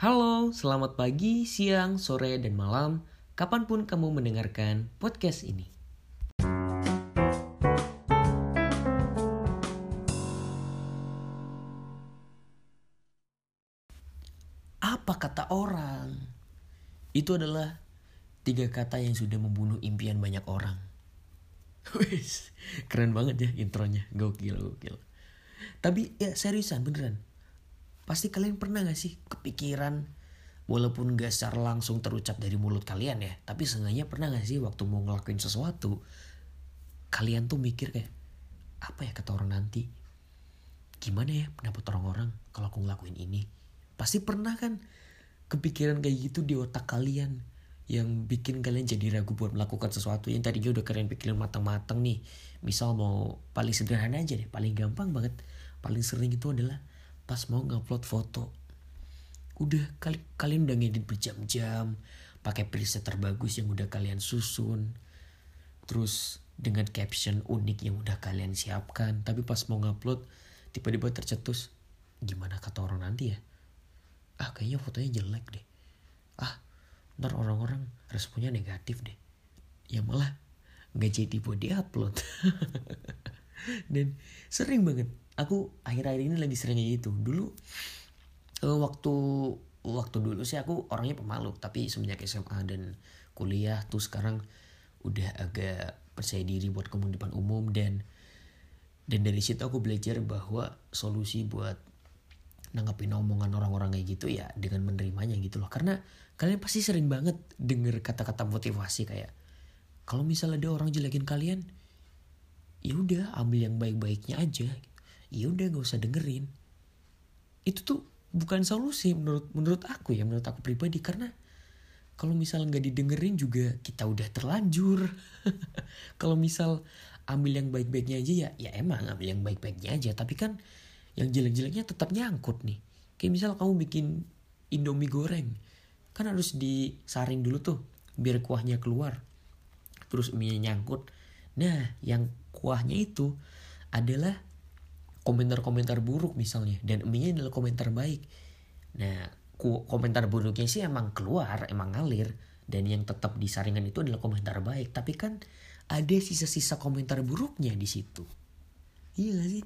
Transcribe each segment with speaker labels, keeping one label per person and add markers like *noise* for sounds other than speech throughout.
Speaker 1: Halo, selamat pagi, siang, sore, dan malam. Kapan pun kamu mendengarkan podcast ini. Apa kata orang? Itu adalah tiga kata yang sudah membunuh impian banyak orang. Keren banget ya intronya, gokil, gokil. Tapi ya seriusan beneran, pasti kalian pernah gak sih kepikiran walaupun gak secara langsung terucap dari mulut kalian ya, tapi seenggaknya pernah gak sih waktu mau ngelakuin sesuatu, kalian tuh mikir kayak apa ya kata orang nanti, gimana ya pendapat orang-orang kalau aku ngelakuin ini, pasti pernah kan kepikiran kayak gitu di otak kalian yang bikin kalian jadi ragu buat melakukan sesuatu yang tadinya udah kalian pikirin matang-matang nih. Misal mau paling sederhana aja deh paling gampang banget paling sering itu adalah pas mau ngupload foto. Udah kali kalian udah ngedit berjam-jam pakai preset terbagus yang udah kalian susun. Terus dengan caption unik yang udah kalian siapkan tapi pas mau ngupload tiba-tiba tercetus gimana kata orang nanti ya? Ah kayaknya fotonya jelek deh. Ah ntar orang-orang responnya negatif deh. Ya malah nggak jadi buat diupload. *laughs* Dan sering banget aku akhir-akhir ini lagi sering kayak gitu. Dulu uh, waktu waktu dulu sih aku orangnya pemalu. Tapi semenjak SMA dan kuliah tuh sekarang udah agak percaya diri buat depan umum. Dan dan dari situ aku belajar bahwa solusi buat nanggapin omongan orang-orang kayak gitu ya dengan menerimanya gitu loh. Karena kalian pasti sering banget denger kata-kata motivasi kayak kalau misalnya ada orang jelekin kalian ya udah ambil yang baik-baiknya aja ya udah gak usah dengerin. Itu tuh bukan solusi menurut menurut aku ya menurut aku pribadi. Karena kalau misal nggak didengerin juga kita udah terlanjur. *laughs* Kalau misal ambil yang baik-baiknya aja ya ya emang ambil yang baik-baiknya aja. Tapi kan yang jelek-jeleknya tetap nyangkut nih. Kayak misal kamu bikin indomie goreng kan harus disaring dulu tuh biar kuahnya keluar. Terus mie nyangkut. Nah yang kuahnya itu adalah komentar-komentar buruk misalnya dan mie adalah komentar baik. Nah komentar buruknya sih emang keluar emang ngalir dan yang tetap disaringan itu adalah komentar baik. Tapi kan ada sisa-sisa komentar buruknya di situ. Iya gak sih?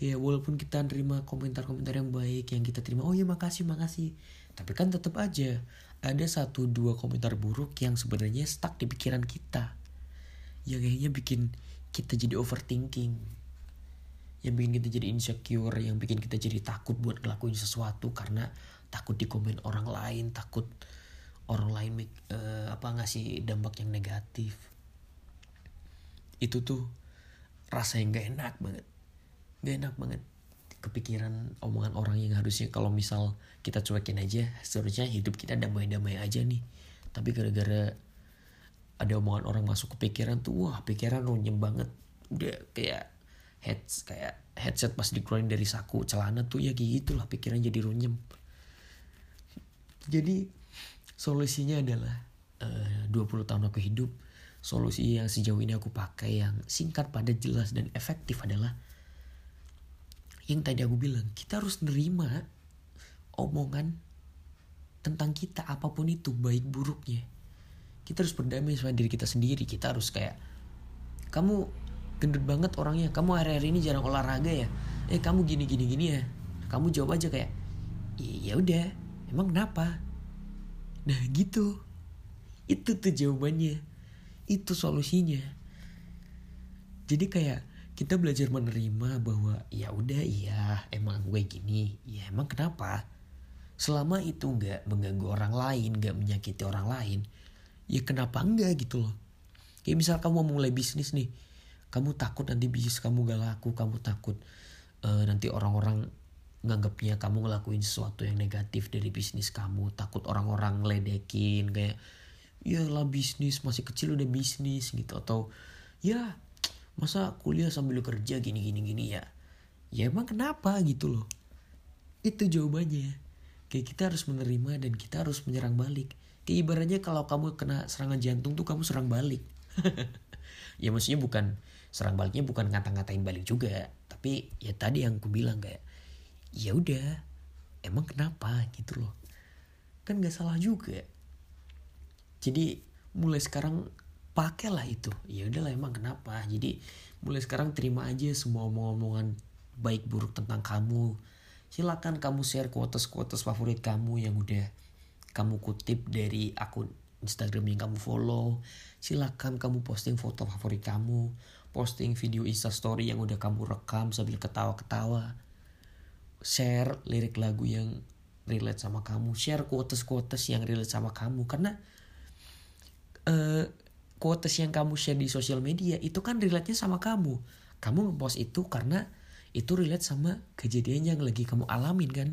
Speaker 1: Kayak walaupun kita nerima komentar-komentar yang baik yang kita terima oh ya makasih makasih. Tapi kan tetap aja ada satu dua komentar buruk yang sebenarnya stuck di pikiran kita. Yang kayaknya bikin kita jadi overthinking yang bikin kita jadi insecure yang bikin kita jadi takut buat ngelakuin sesuatu karena takut dikomen orang lain takut orang lain uh, apa ngasih dampak yang negatif. Itu tuh rasa yang gak enak banget. Gak enak banget. Kepikiran omongan orang yang harusnya kalau misal kita cuekin aja seharusnya hidup kita damai-damai aja nih. Tapi gara-gara ada omongan orang masuk ke pikiran tuh wah pikiran runyem banget. Udah kayak heads kayak headset pas dikeluarin dari saku celana tuh ya gitu lah pikiran jadi runyem jadi solusinya adalah eh, uh, 20 tahun aku hidup solusi yang sejauh ini aku pakai yang singkat pada jelas dan efektif adalah yang tadi aku bilang kita harus nerima omongan tentang kita apa pun itu baik buruknya. Kita harus berdamai sama diri kita sendiri kita harus kayak kamu gendut banget orangnya. Kamu hari-hari ini jarang olahraga ya? Eh kamu gini gini gini ya? Kamu jawab aja kayak ya udah. Emang kenapa? Nah gitu. Itu tuh jawabannya. Itu solusinya. Jadi kayak kita belajar menerima bahwa ya udah iya emang gue gini. Ya emang kenapa? Selama itu nggak mengganggu orang lain nggak menyakiti orang lain ya kenapa enggak gitu loh? Kayak misal kamu mau mulai bisnis nih kamu takut nanti bisnis kamu gak laku kamu takut uh, nanti orang-orang nganggapnya kamu ngelakuin sesuatu yang negatif dari bisnis kamu takut orang-orang ledekin kayak ya lah bisnis masih kecil udah bisnis gitu. Atau ya masa kuliah sambil kerja gini gini gini ya? Ya emang kenapa gitu loh. Itu jawabannya. Kayak kita harus menerima dan kita harus menyerang balik. Kayak ibaratnya kalau kamu kena serangan jantung tuh kamu serang balik. *laughs* Ya maksudnya bukan serang baliknya bukan ngata-ngatain balik juga. Tapi ya tadi yang aku bilang kayak ya udah emang kenapa? Gitu loh. Kan gak salah juga. Jadi mulai sekarang pakailah itu. Ya udahlah emang kenapa? Jadi mulai sekarang terima aja semua omong-omongan baik buruk tentang kamu. Silakan kamu share quotes-quotes favorit kamu yang udah kamu kutip dari akun Instagram yang kamu follow. Silakan kamu posting foto favorit kamu posting video instastory yang udah kamu rekam sambil ketawa-ketawa. Share lirik lagu yang relate sama kamu. Share quotes-quotes yang relate sama kamu. Karena uh, quotes yang kamu share di sosial media itu kan relate-nya sama kamu. Kamu ngepost itu karena itu relate sama kejadian yang lagi kamu alamin kan.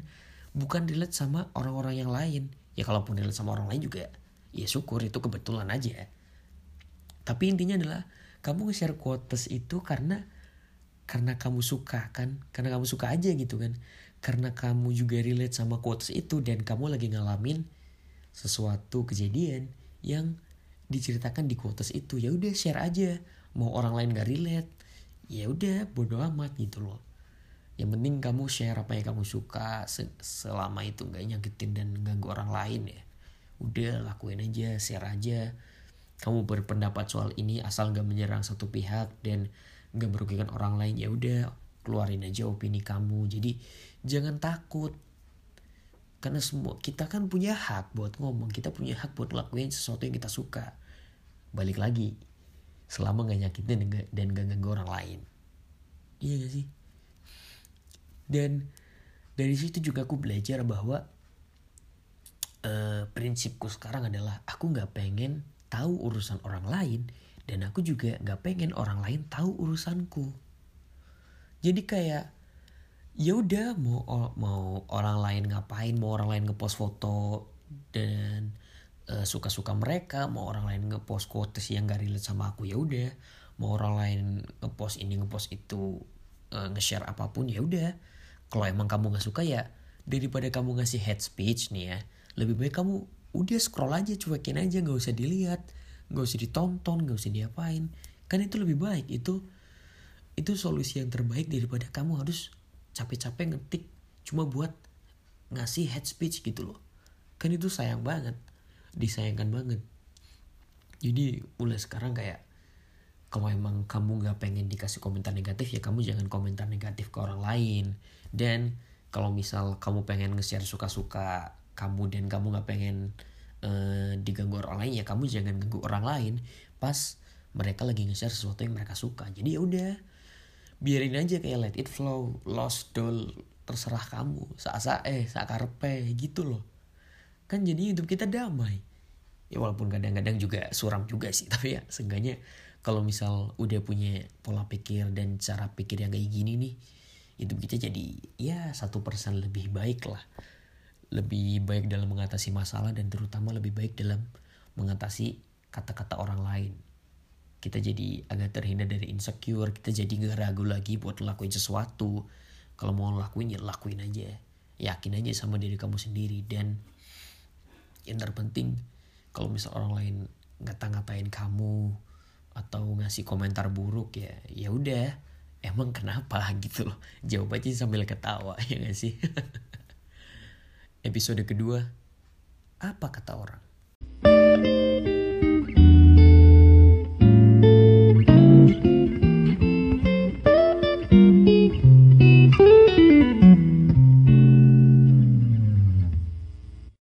Speaker 1: Bukan relate sama orang-orang yang lain. Ya kalaupun relate sama orang lain juga ya syukur itu kebetulan aja. Tapi intinya adalah kamu nge-share quotes itu karena karena kamu suka kan? Karena kamu suka aja gitu kan? Karena kamu juga relate sama quotes itu dan kamu lagi ngalamin sesuatu kejadian yang diceritakan di quotes itu. Ya udah share aja. Mau orang lain gak relate ya udah bodo amat gitu loh. Yang penting kamu share apa yang kamu suka selama itu gak nyakitin dan ganggu orang lain ya. Udah lakuin aja share aja kamu berpendapat soal ini asal gak menyerang satu pihak dan gak merugikan orang lain ya udah keluarin aja opini kamu. Jadi jangan takut. Karena semua kita kan punya hak buat ngomong kita punya hak buat lakuin sesuatu yang kita suka. Balik lagi selama gak nyakitin dan gak ganggu orang lain. Iya gak sih? Dan dari situ juga aku belajar bahwa uh, prinsipku sekarang adalah aku nggak pengen tahu urusan orang lain dan aku juga nggak pengen orang lain tahu urusanku. Jadi kayak ya udah mau mau orang lain ngapain mau orang lain ngepost foto dan uh, suka-suka mereka mau orang lain ngepost quotes yang gak relate sama aku ya udah. Mau orang lain ngepost ini ngepost itu uh, nge-share apa pun ya udah. Kalau emang kamu nggak suka ya daripada kamu ngasih head speech nih ya lebih baik kamu udah scroll aja cuekin aja nggak usah dilihat nggak usah ditonton nggak usah diapain. Kan itu lebih baik itu itu solusi yang terbaik daripada kamu harus capek-capek ngetik cuma buat ngasih head speech gitu loh. Kan itu sayang banget disayangkan banget. Jadi mulai sekarang kayak kalau emang kamu nggak pengen dikasih komentar negatif ya kamu jangan komentar negatif ke orang lain. Dan kalau misal kamu pengen nge-share suka-suka kamu dan kamu nggak pengen uh, diganggu orang lain ya kamu jangan ganggu orang lain. Pas mereka lagi nge-share sesuatu yang mereka suka. Jadi ya udah biarin aja kayak let it flow. Lost doll terserah kamu. Saat eh saat karpe gitu loh. Kan jadi hidup kita damai. Ya walaupun kadang-kadang juga suram juga sih *laughs* tapi ya seenggaknya kalau misal udah punya pola pikir dan cara pikir yang kayak gini nih hidup kita jadi ya satu persen lebih baik lah lebih baik dalam mengatasi masalah dan terutama lebih baik dalam mengatasi kata-kata orang lain. Kita jadi agak terhindar dari insecure kita jadi gak ragu lagi buat lakuin sesuatu. Kalau mau lakuin ya lakuin aja. Yakin aja sama diri kamu sendiri. Dan yang terpenting kalau misal orang lain ngata-ngatain kamu atau ngasih komentar buruk ya ya udah. Emang kenapa? *laughs* Gitu loh. Jawab aja sambil ketawa ya gak sih *laughs* episode kedua apa kata orang